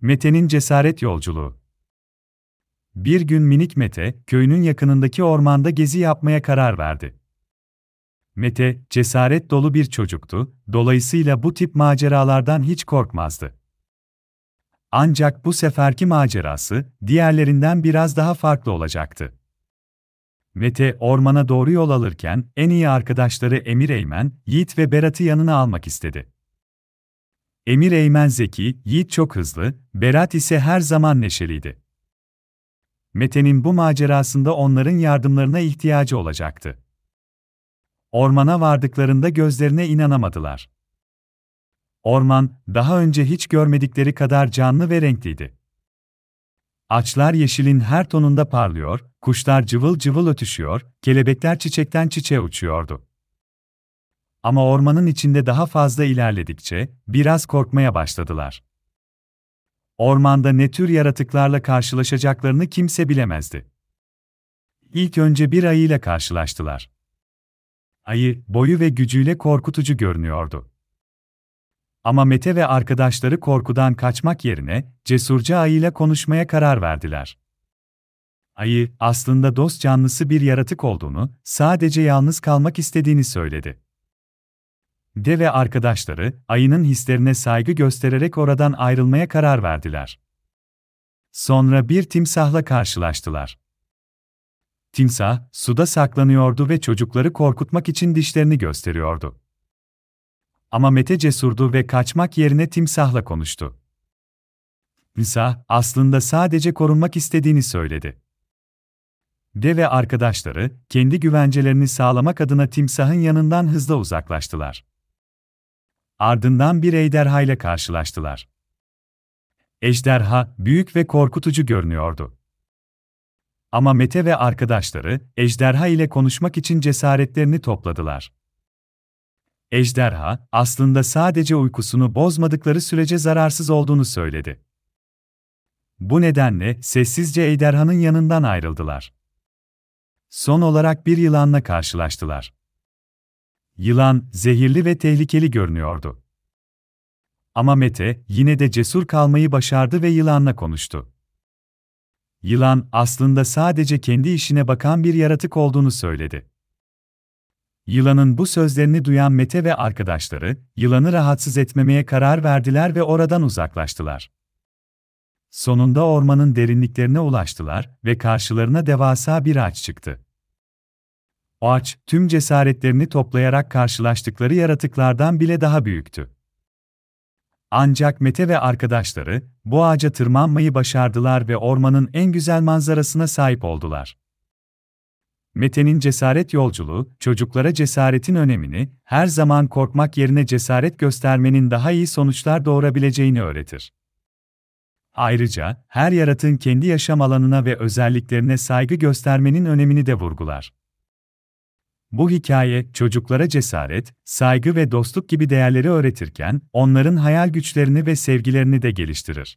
Mete'nin cesaret yolculuğu. Bir gün minik Mete, köyünün yakınındaki ormanda gezi yapmaya karar verdi. Mete, cesaret dolu bir çocuktu, dolayısıyla bu tip maceralardan hiç korkmazdı. Ancak bu seferki macerası, diğerlerinden biraz daha farklı olacaktı. Mete, ormana doğru yol alırken, en iyi arkadaşları Emir Eymen, Yiğit ve Berat'ı yanına almak istedi. Emir Eymen zeki, Yiğit çok hızlı, Berat ise her zaman neşeliydi. Mete'nin bu macerasında onların yardımlarına ihtiyacı olacaktı. Ormana vardıklarında gözlerine inanamadılar. Orman, daha önce hiç görmedikleri kadar canlı ve renkliydi. Ağaçlar yeşilin her tonunda parlıyor, kuşlar cıvıl cıvıl ötüşüyor, kelebekler çiçekten çiçeğe uçuyordu. Ama ormanın içinde daha fazla ilerledikçe biraz korkmaya başladılar. Ormanda ne tür yaratıklarla karşılaşacaklarını kimse bilemezdi. İlk önce bir ayıyla karşılaştılar. Ayı, boyu ve gücüyle korkutucu görünüyordu. Ama Mete ve arkadaşları korkudan kaçmak yerine cesurca ayıyla konuşmaya karar verdiler. Ayı, aslında dost canlısı bir yaratık olduğunu, sadece yalnız kalmak istediğini söyledi. De ve arkadaşları, ayının hislerine saygı göstererek oradan ayrılmaya karar verdiler. Sonra bir timsahla karşılaştılar. Timsah, suda saklanıyordu ve çocukları korkutmak için dişlerini gösteriyordu. Ama Mete cesurdu ve kaçmak yerine timsahla konuştu. Timsah, aslında sadece korunmak istediğini söyledi. De ve arkadaşları, kendi güvencelerini sağlamak adına timsahın yanından hızla uzaklaştılar. Ardından bir ejderha ile karşılaştılar. Ejderha, büyük ve korkutucu görünüyordu. Ama Mete ve arkadaşları, ejderha ile konuşmak için cesaretlerini topladılar. Ejderha, aslında sadece uykusunu bozmadıkları sürece zararsız olduğunu söyledi. Bu nedenle sessizce ejderhanın yanından ayrıldılar. Son olarak bir yılanla karşılaştılar. Yılan, zehirli ve tehlikeli görünüyordu. Ama Mete, yine de cesur kalmayı başardı ve yılanla konuştu. Yılan, aslında sadece kendi işine bakan bir yaratık olduğunu söyledi. Yılanın bu sözlerini duyan Mete ve arkadaşları, yılanı rahatsız etmemeye karar verdiler ve oradan uzaklaştılar. Sonunda ormanın derinliklerine ulaştılar ve karşılarına devasa bir ağaç çıktı. Ağaç, tüm cesaretlerini toplayarak karşılaştıkları yaratıklardan bile daha büyüktü. Ancak Mete ve arkadaşları, bu ağaca tırmanmayı başardılar ve ormanın en güzel manzarasına sahip oldular. Mete'nin cesaret yolculuğu, çocuklara cesaretin önemini, her zaman korkmak yerine cesaret göstermenin daha iyi sonuçlar doğurabileceğini öğretir. Ayrıca, her yaratığın kendi yaşam alanına ve özelliklerine saygı göstermenin önemini de vurgular. Bu hikaye, çocuklara cesaret, saygı ve dostluk gibi değerleri öğretirken, onların hayal güçlerini ve sevgilerini de geliştirir.